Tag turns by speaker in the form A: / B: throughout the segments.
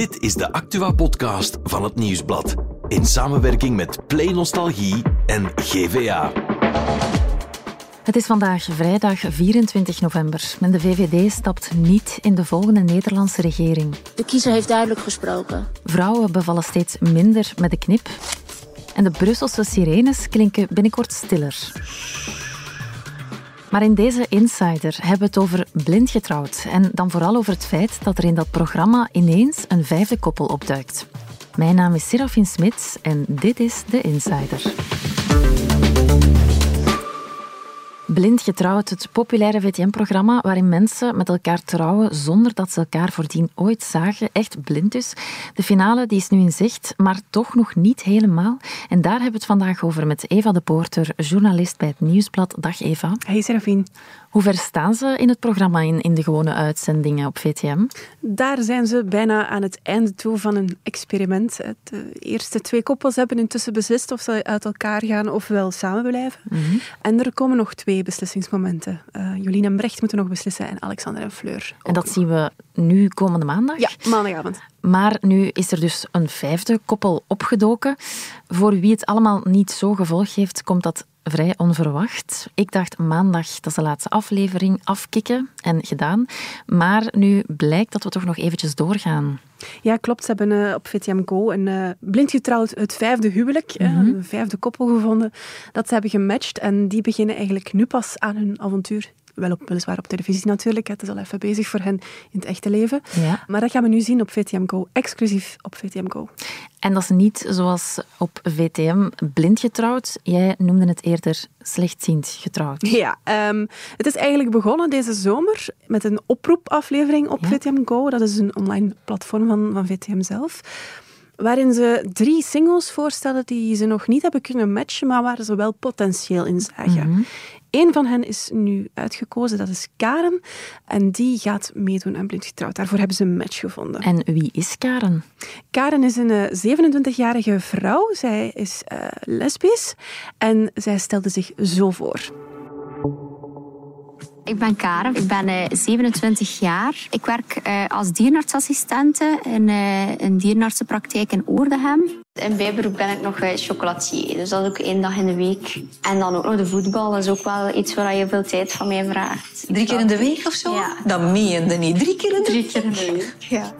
A: Dit is de Actua-podcast van het Nieuwsblad. In samenwerking met Play Nostalgie en GVA.
B: Het is vandaag vrijdag 24 november en de VVD stapt niet in de volgende Nederlandse regering.
C: De kiezer heeft duidelijk gesproken.
B: Vrouwen bevallen steeds minder met de knip. En de Brusselse sirenes klinken binnenkort stiller. Maar in deze Insider hebben we het over blind getrouwd. En dan vooral over het feit dat er in dat programma ineens een vijfde koppel opduikt. Mijn naam is Serafin Smits en dit is de Insider. Blind getrouwd, het populaire VTM-programma waarin mensen met elkaar trouwen zonder dat ze elkaar voordien ooit zagen. Echt blind dus. De finale die is nu in zicht, maar toch nog niet helemaal. En daar hebben we het vandaag over met Eva de Poorter, journalist bij het Nieuwsblad. Dag Eva.
D: Hey Serafine.
B: Hoe ver staan ze in het programma in, in de gewone uitzendingen op VTM?
D: Daar zijn ze bijna aan het einde toe van een experiment. De eerste twee koppels hebben intussen beslist of ze uit elkaar gaan of wel samen blijven.
B: Mhm.
D: En er komen nog twee beslissingsmomenten. Uh, Jolien en Brecht moeten nog beslissen en Alexander en Fleur.
B: En dat zien we nu komende maandag?
D: Ja, maandagavond.
B: Maar nu is er dus een vijfde koppel opgedoken. Voor wie het allemaal niet zo gevolg heeft, komt dat vrij onverwacht. Ik dacht maandag, dat is de laatste aflevering, afkicken en gedaan. Maar nu blijkt dat we toch nog eventjes doorgaan.
D: Ja, klopt. Ze hebben uh, op VTM Go een uh, blind getrouwd het vijfde huwelijk,
B: Mhm.
D: uh, een vijfde koppel gevonden, dat ze hebben gematcht. En die beginnen eigenlijk nu pas aan hun avontuur. Wel op, weliswaar op televisie natuurlijk, het is al even bezig voor hen in het echte leven.
B: Ja.
D: Maar dat gaan we nu zien op VTM Go, exclusief op VTM Go.
B: En dat is niet zoals op VTM blind getrouwd. Jij noemde het eerder slechtziend getrouwd.
D: Ja, um, het is eigenlijk begonnen deze zomer met een oproepaflevering op
B: Ja.
D: VTM Go. Dat is een online platform van, van VTM zelf. Waarin ze drie singles voorstellen die ze nog niet hebben kunnen matchen, maar waar ze wel potentieel in zagen.
B: Mhm.
D: Eén van hen is nu uitgekozen, dat is Karen. En die gaat meedoen aan Blind Getrouwd. Daarvoor hebben ze een match gevonden.
B: En wie is Karen?
D: Karen is een eh, 27-jarige vrouw. Zij is uh, lesbisch. En zij stelde zich zo voor.
E: Ik ben Karen, ik ben uh, 27 jaar. Ik werk uh, als dierenartsassistente in uh, een dierenartsenpraktijk in Oordehem. In bijberoep ben ik nog chocolatier, dus dat is ook één dag in de week. En dan ook nog de voetbal, dat is ook wel iets waar je veel tijd van mij vraagt.
F: Drie keer in de week of zo?
E: Ja.
F: Dat meende niet. Drie keer in de
E: Drie keer in de week, ja.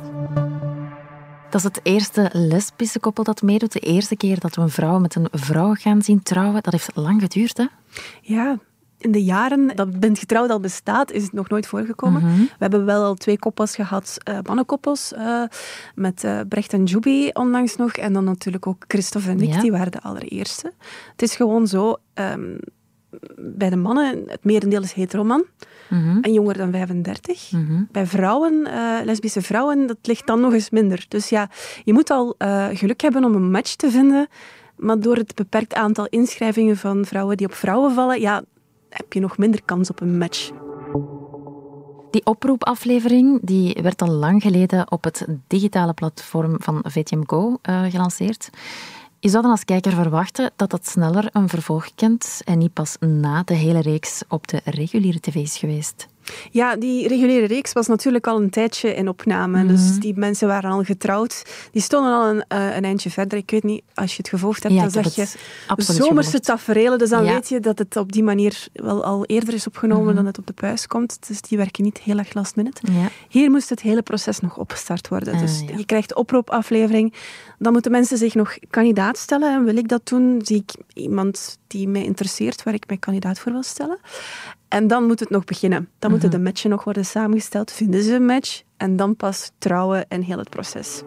B: Dat is het eerste lesbische koppel dat meedoet. De eerste keer dat we een vrouw met een vrouw gaan zien trouwen. Dat heeft lang geduurd, hè?
D: Ja, in de jaren dat Bent Getrouwd al bestaat, is het nog nooit voorgekomen.
B: Mhm.
D: We hebben wel al twee koppels gehad, uh, mannenkoppels, uh, met uh, Brecht en Juby onlangs nog. En dan natuurlijk ook Christophe en ik,
B: Ja.
D: die waren de allereerste. Het is gewoon zo, um, bij de mannen, het merendeel is heteroman.
B: Mhm.
D: En jonger dan 35.
B: Mhm.
D: Bij vrouwen, lesbische vrouwen, dat ligt dan nog eens minder. Dus ja, je moet al geluk hebben om een match te vinden. Maar door het beperkt aantal inschrijvingen van vrouwen die op vrouwen vallen, ja, heb je nog minder kans op een match.
B: Die oproepaflevering die werd al lang geleden op het digitale platform van VTM Go uh, gelanceerd. Je zou dan als kijker verwachten dat dat sneller een vervolg kent en niet pas na de hele reeks op de reguliere tv is geweest.
D: Ja, die reguliere reeks was natuurlijk al een tijdje in opname. Mm -hmm. Dus die mensen waren al getrouwd. Die stonden al een, uh, een eindje verder. Ik weet niet, als je het gevolgd hebt,
B: ja,
D: dan zeg je zomerse tafereelen. Dus dan
B: ja.
D: weet je dat het op die manier wel al eerder is opgenomen mm
B: Mhm.
D: -hmm. dan het op de puis komt. Dus die werken niet heel erg last minute.
B: Ja.
D: Hier moest het hele proces nog opgestart worden.
B: Uh,
D: dus je krijgt oproepaflevering. Dan moeten mensen zich nog kandidaat stellen. En wil ik dat doen, zie ik iemand die mij interesseert, waar ik mij kandidaat voor wil stellen. En dan moet het nog beginnen. Dan
B: Mhm.
D: moeten de matchen nog worden samengesteld. Vinden ze een match? En dan pas trouwen en heel het proces.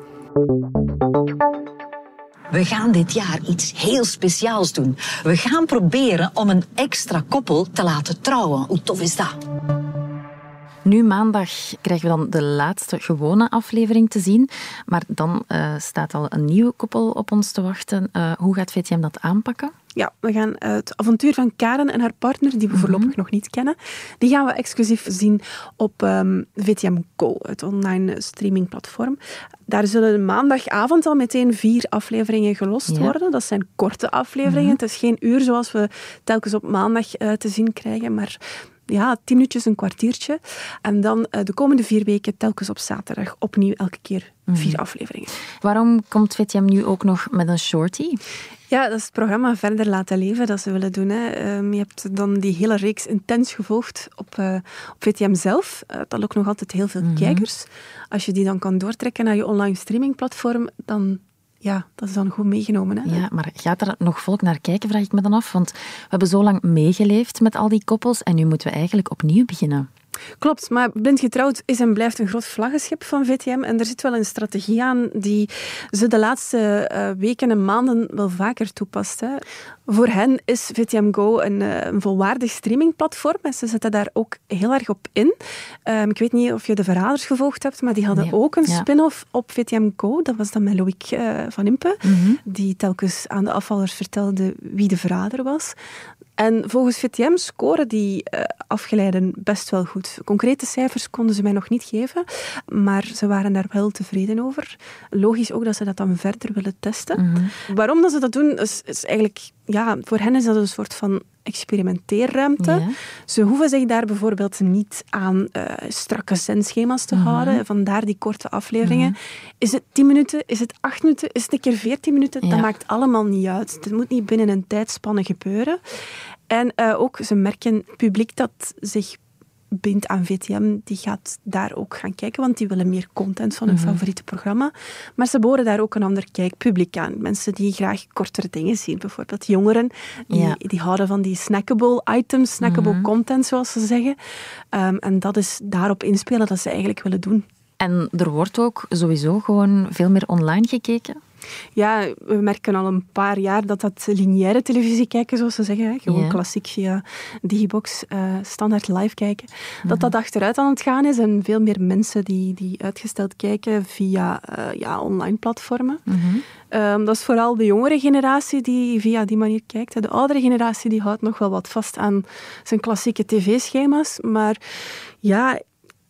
F: We gaan dit jaar iets heel speciaals doen. We gaan proberen om een extra koppel te laten trouwen. Hoe tof is dat?
B: Nu maandag krijgen we dan de laatste gewone aflevering te zien. Maar dan uh, staat al een nieuw koppel op ons te wachten. Uh, hoe gaat VTM dat aanpakken?
D: Ja, we gaan het avontuur van Karen en haar partner, die we voorlopig
B: Mhm.
D: nog niet kennen, die gaan we exclusief zien op um, VTM Go, het online streamingplatform. Daar zullen maandagavond al meteen vier afleveringen gelost
B: Ja.
D: worden. Dat zijn korte afleveringen.
B: Mhm.
D: Het is geen uur zoals we telkens op maandag uh, te zien krijgen, maar ja, tien minuutjes, een kwartiertje. En dan eh, de komende vier weken telkens op zaterdag opnieuw elke keer vier afleveringen.
B: Waarom komt VTM nu ook nog met een shorty?
D: Ja, dat is het programma Verder Laten Leven dat ze willen doen. Hè. Ehm, je hebt dan die hele reeks intens gevolgd op, eh, op VTM zelf. Uh, dat lokt nog altijd heel veel kijkers. Als je die dan kan doortrekken naar je online streamingplatform, dan ja, dat is dan goed meegenomen. Hè?
B: Ja, maar gaat er nog volk naar kijken, vraag ik me dan af. Want we hebben zo lang meegeleefd met al die koppels en nu moeten we eigenlijk opnieuw beginnen.
D: Klopt, maar Blind Getrouwd is en blijft een groot vlaggenschip van VTM. En er zit wel een strategie aan die ze de laatste uh, weken en maanden wel vaker toepast. Hè. Voor hen is VTM Go een, uh, een, volwaardig streamingplatform. En ze zetten daar ook heel erg op in. Um, ik weet niet of je de Verraders gevolgd hebt, maar die hadden nee. ook een ja. spin-off op VTM Go. Dat was dan met Loïc uh, van Impe, mm -hmm. die telkens aan de afvallers vertelde wie de verrader was. En volgens VTM scoren die uh, afgeleiden best wel goed. Concrete cijfers konden ze mij nog niet geven, maar ze waren daar wel tevreden over. Logisch ook dat ze dat dan verder willen testen. Mm -hmm. Waarom dat ze dat doen, is, is, eigenlijk... Ja, voor hen is dat een soort van experimenteerruimte. Ja. Ze hoeven zich daar bijvoorbeeld niet aan uh, strakke zendschema's te -hmm. houden. Vandaar die korte afleveringen. -hmm. Is het 10 minuten? Is het 8 minuten? Is het een keer 14 minuten? Ja. Dat maakt allemaal niet uit. Het moet niet binnen een tijdspanne gebeuren. En uh, ook, ze merken publiek dat zich bindt aan VTM, die gaat daar ook gaan kijken, want die willen meer content van hun mm -hmm. favoriete programma. Maar ze boren daar ook een ander kijkpubliek aan. Mensen die graag kortere dingen zien. Bijvoorbeeld jongeren, die, ja. die houden van die snackable items, snackable mm -hmm. content, zoals ze zeggen. Um, en dat is daarop inspelen dat ze eigenlijk willen doen.
B: En er wordt ook sowieso gewoon veel meer online gekeken?
D: Ja, we merken al een paar jaar dat dat lineaire televisie kijken, zoals ze zeggen, hè, gewoon yeah. klassiek via Digibox, uh, standaard live kijken, dat dat achteruit aan het gaan is en veel meer mensen die, die uitgesteld kijken via uh, ja, online platformen. -hmm. um, dat is vooral de jongere generatie die via die manier kijkt. De oudere generatie die houdt nog wel wat vast aan zijn klassieke tv-schema's, maar ja,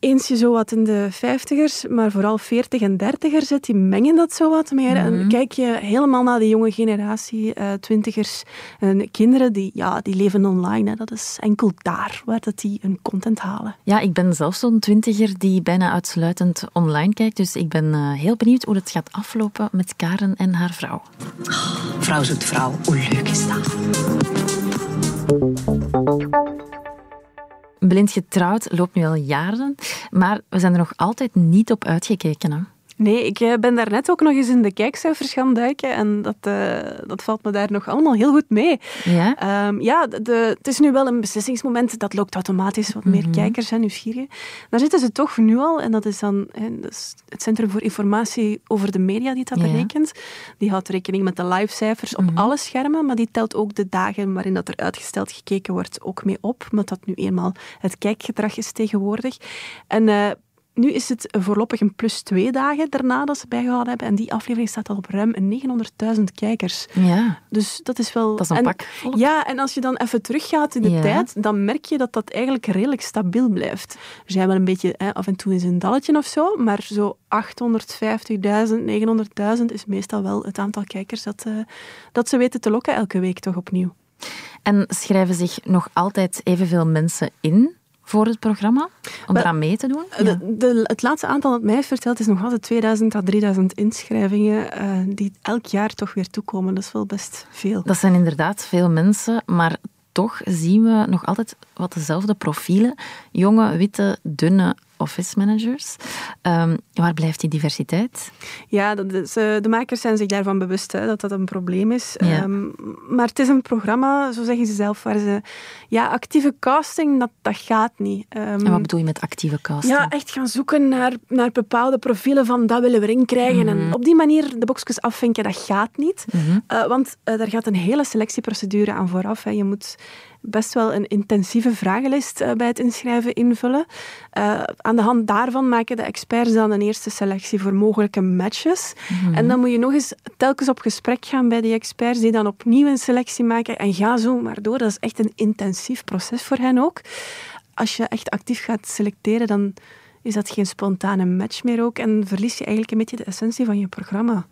D: eens je zo wat in de vijftigers, maar vooral veertig en dertiger zit, die mengen dat zo wat meer. Mm -hmm. En kijk je helemaal naar de jonge generatie, uh, twintigers en kinderen, die, ja, die leven online. Hè. Dat is enkel daar waar dat die hun content halen.
B: Ja, ik ben zelf zo'n twintiger die bijna uitsluitend online kijkt. Dus ik ben uh, heel benieuwd hoe het gaat aflopen met Karen en haar vrouw.
F: Oh, vrouw zoekt vrouw, hoe leuk is dat?
B: Blind getrouwd loopt nu al jaren, maar we zijn er nog altijd niet op uitgekeken. Hè?
D: Nee, ik ben daar net ook nog eens in de kijkcijfers gaan duiken en dat, uh, dat valt me daar nog allemaal heel goed mee.
B: Ja,
D: um, ja de, het is nu wel een beslissingsmoment, dat lokt automatisch wat meer mm -hmm. kijkers en nieuwsgierigen. Daar zitten ze toch nu al, en dat is dan dat is het Centrum voor Informatie over de Media die dat ja. berekent. Die houdt rekening met de livecijfers op mm -hmm. alle schermen, maar die telt ook de dagen waarin dat er uitgesteld gekeken wordt ook mee op, omdat dat nu eenmaal het kijkgedrag is tegenwoordig. En uh, nu is het voorlopig een plus twee dagen daarna dat ze bijgehouden hebben. En die aflevering staat al op ruim 900.000 kijkers.
B: Ja.
D: Dus dat is wel...
B: Dat is een
D: en,
B: pak.
D: Volk. Ja, en als je dan even teruggaat in de ja. tijd, dan merk je dat dat eigenlijk redelijk stabiel blijft. Er zijn wel een beetje, hè, af en toe is een dalletje of zo, maar zo 850.000, 900.000 is meestal wel het aantal kijkers dat, uh, dat ze weten te lokken elke week toch opnieuw.
B: En schrijven zich nog altijd evenveel mensen in voor het programma? Om eraan mee te doen?
D: Ja. De, de, het laatste aantal dat mij heeft verteld is nog altijd 2000 à 3000 inschrijvingen uh, die elk jaar toch weer toekomen. Dat is wel best veel.
B: Dat zijn inderdaad veel mensen, maar toch zien we nog altijd wat dezelfde profielen. Jonge, witte, dunne office managers. Um, waar blijft die diversiteit?
D: Ja, dat is, uh, de makers zijn zich daarvan bewust hè, dat dat een probleem is. Ja. Um, maar het is een programma, zo zeggen ze zelf, waar ze... Ja, actieve casting, dat, dat gaat niet. Um,
B: en wat bedoel je met actieve casting?
D: Ja, echt gaan zoeken naar, naar bepaalde profielen van dat willen we erin krijgen. Mm. En op die manier de boxjes afvinken, dat gaat niet. Mm -hmm. uh, want uh, daar gaat een hele selectieprocedure aan vooraf. Hè. Je moet best wel een intensieve vragenlijst uh, bij het inschrijven invullen. Uh, aan de hand daarvan maken de experts dan een eerste selectie voor mogelijke matches. Mm -hmm. En dan moet je nog eens telkens op gesprek gaan bij die experts die dan opnieuw een selectie maken en ga zo maar door. Dat is echt een intensief proces voor hen ook. Als je echt actief gaat selecteren, dan is dat geen spontane match meer ook en verlies je eigenlijk een beetje de essentie van je programma.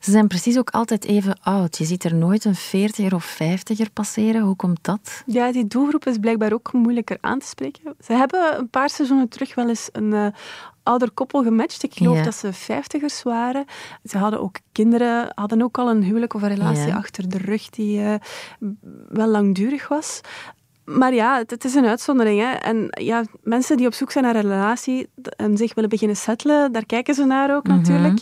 B: Ze zijn precies ook altijd even oud. Je ziet er nooit een veertiger of vijftiger passeren. Hoe komt dat?
D: Ja, die doelgroep is blijkbaar ook moeilijker aan te spreken. Ze hebben een paar seizoenen terug wel eens een uh, ouder koppel gematcht. Ik geloof
B: Ja.
D: dat ze vijftigers waren. Ze hadden ook kinderen, hadden ook al een huwelijk of een relatie
B: Ja.
D: achter de rug die eh, wel langdurig was. Maar ja, het, het is een uitzondering. Hè. En ja, mensen die op zoek zijn naar een relatie en zich willen beginnen settelen, daar kijken ze naar ook natuurlijk.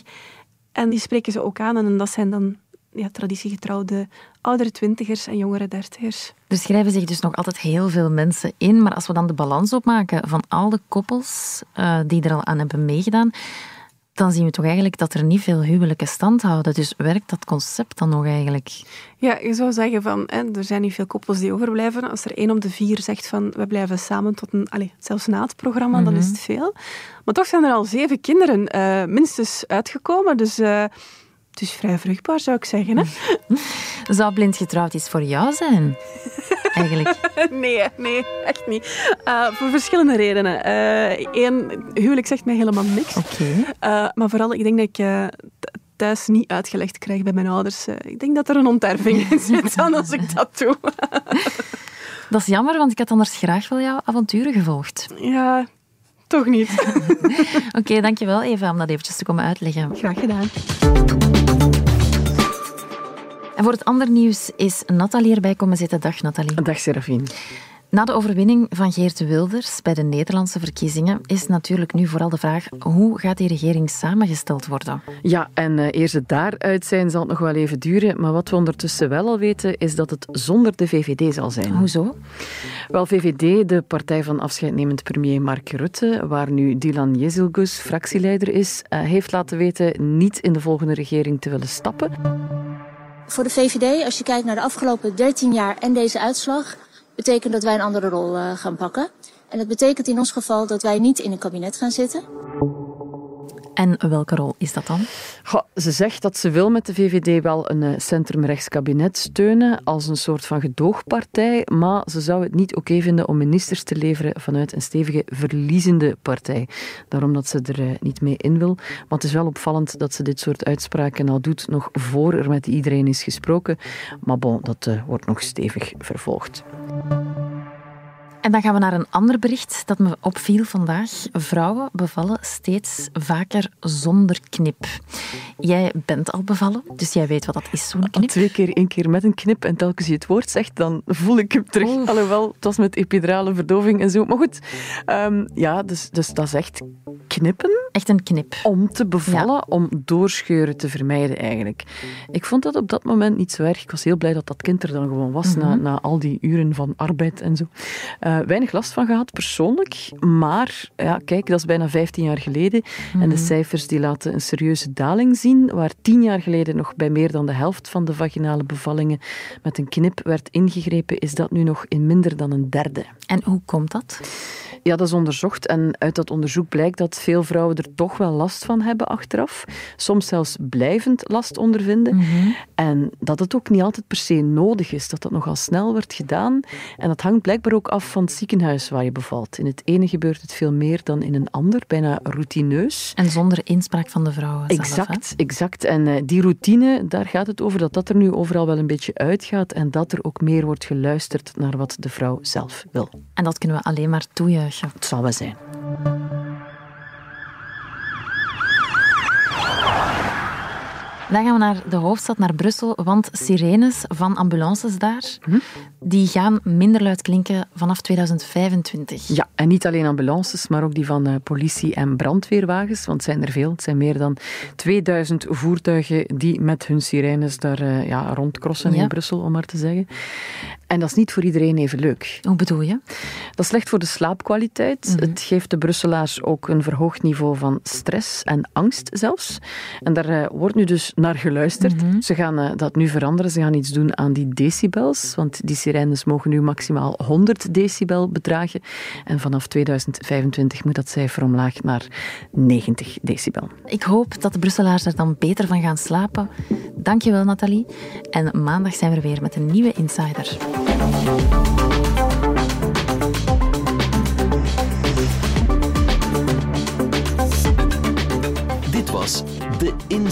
D: En die spreken ze ook aan. En dat zijn dan ja, traditiegetrouwde oudere twintigers en jongere dertigers.
B: Er schrijven zich dus nog altijd heel veel mensen in. Maar als we dan de balans opmaken van al de koppels eh, die er al aan hebben meegedaan, dan zien we toch eigenlijk dat er niet veel huwelijken stand houden. Dus werkt dat concept dan nog eigenlijk?
D: Ja, je zou zeggen van, hè, er zijn niet veel koppels die overblijven. Als er één op de vier zegt van, we blijven samen tot een, allez, zelfs na het programma, dan is het veel. Maar toch zijn er al zeven kinderen eh, minstens uitgekomen. Dus eh, het is vrij vruchtbaar, zou ik zeggen. Hè?
B: Zou blind getrouwd iets voor jou zijn? Eigenlijk.
D: Nee, nee, echt niet. Eh, voor verschillende redenen. Eén, huwelijk zegt mij helemaal niks.
B: Oké.
D: Eh, maar vooral, ik denk dat ik eh, th- thuis niet uitgelegd krijg bij mijn ouders. Eh, ik denk dat er een onterving in zit dan als ik dat doe.
B: Dat is jammer, want ik had anders graag wel jouw avonturen gevolgd.
D: ja, toch niet.
B: Oké, dankjewel Eva om dat eventjes te komen uitleggen.
D: Graag gedaan.
B: En voor het andere nieuws is Nathalie erbij komen zitten. Dag Nathalie.
G: Dag Serafine.
B: Na de overwinning van Geert Wilders bij de Nederlandse verkiezingen is natuurlijk nu vooral de vraag hoe gaat die regering samengesteld worden?
G: Ja, en uh, eer ze daaruit zijn zal het nog wel even duren. Maar wat we ondertussen wel al weten, is dat het zonder de VVD zal zijn.
B: Hoezo?
G: Wel, VVD, de partij van afscheidnemend premier Mark Rutte, waar nu Dylan Jezilgus fractieleider is, uh, heeft laten weten niet in de volgende regering te willen stappen.
C: Voor de VVD, als je kijkt naar de afgelopen 13 jaar en deze uitslag, betekent dat wij een andere rol uh, gaan pakken. En dat betekent in ons geval dat wij niet in een kabinet gaan zitten.
B: En welke rol is dat dan?
G: Ze zegt dat ze wil met de VVD wel een uh, centrumrechts kabinet steunen als een soort van gedoogpartij, maar ze zou het niet oké vinden om ministers te leveren vanuit een stevige verliezende partij. Daarom dat ze er uh, niet mee in wil. Maar het is wel opvallend dat ze dit soort uitspraken al doet nog voor er met iedereen is gesproken. Maar bon, dat uh, wordt nog stevig vervolgd.
B: En dan gaan we naar een ander bericht dat me opviel vandaag. Vrouwen bevallen steeds vaker zonder knip. Jij bent al bevallen, dus jij weet wat dat is, zo'n knip.
G: Twee keer, één keer met een knip en telkens je het woord zegt, dan voel ik hem terug. Oef. Alhoewel, het was met epidurale verdoving en zo. Maar goed, um, ja, dus, dus dat is echt knippen.
B: Echt een knip.
G: Om te bevallen, ja. om doorscheuren te vermijden eigenlijk. Ik vond dat op dat moment niet zo erg. Ik was heel blij dat dat kind er dan gewoon was, mm -hmm. na, na al die uren van arbeid en zo. Uh, weinig last van gehad, persoonlijk. Maar ja, kijk, dat is bijna 15 jaar geleden. Mm. En de cijfers die laten een serieuze daling zien. Waar 10 jaar geleden nog bij meer dan de helft van de vaginale bevallingen met een knip werd ingegrepen, is dat nu nog in minder dan een derde.
B: En hoe komt dat?
G: Ja, dat is onderzocht. En uit dat onderzoek blijkt dat veel vrouwen er toch wel last van hebben achteraf. Soms zelfs blijvend last ondervinden.
B: Mhm.
G: En dat het ook niet altijd per se nodig is. Dat dat nogal snel wordt gedaan. En dat hangt blijkbaar ook af van het ziekenhuis waar je bevalt. In het ene gebeurt het veel meer dan in een ander. Bijna routineus.
B: En zonder inspraak van de vrouwen zelf,
G: Exact,
B: hè?
G: exact. En uh, die routine, daar gaat het over dat dat er nu overal wel een beetje uitgaat. En dat er ook meer wordt geluisterd naar wat de vrouw zelf wil.
B: En dat kunnen we alleen maar toejuichen.
G: Het zal wel
B: Dan gaan we naar de hoofdstad, naar Brussel, want sirenes van ambulances daar, hm? die gaan minder luid klinken vanaf 2025.
G: Ja, en niet alleen ambulances, maar ook die van uh, politie- en brandweerwagens, want het zijn er veel. Het zijn meer dan 2000 voertuigen die met hun sirenes daar uh, ja, rondcrossen ja. in Brussel, om maar te zeggen. En dat is niet voor iedereen even leuk.
B: Hoe bedoel je?
G: Dat is slecht voor de slaapkwaliteit. Mm -hmm. Het geeft de Brusselaars ook een verhoogd niveau van stress en angst zelfs. En daar uh, wordt nu dus naar geluisterd. Mm -hmm. Ze gaan uh, dat nu veranderen. Ze gaan iets doen aan die decibels, want die sirenes mogen nu maximaal 100 decibel bedragen. En vanaf 2025 moet dat cijfer omlaag naar 90 decibel.
B: Ik hoop dat de Brusselaars er dan beter van gaan slapen. Dankjewel, Nathalie. En maandag zijn we weer met een nieuwe Insider.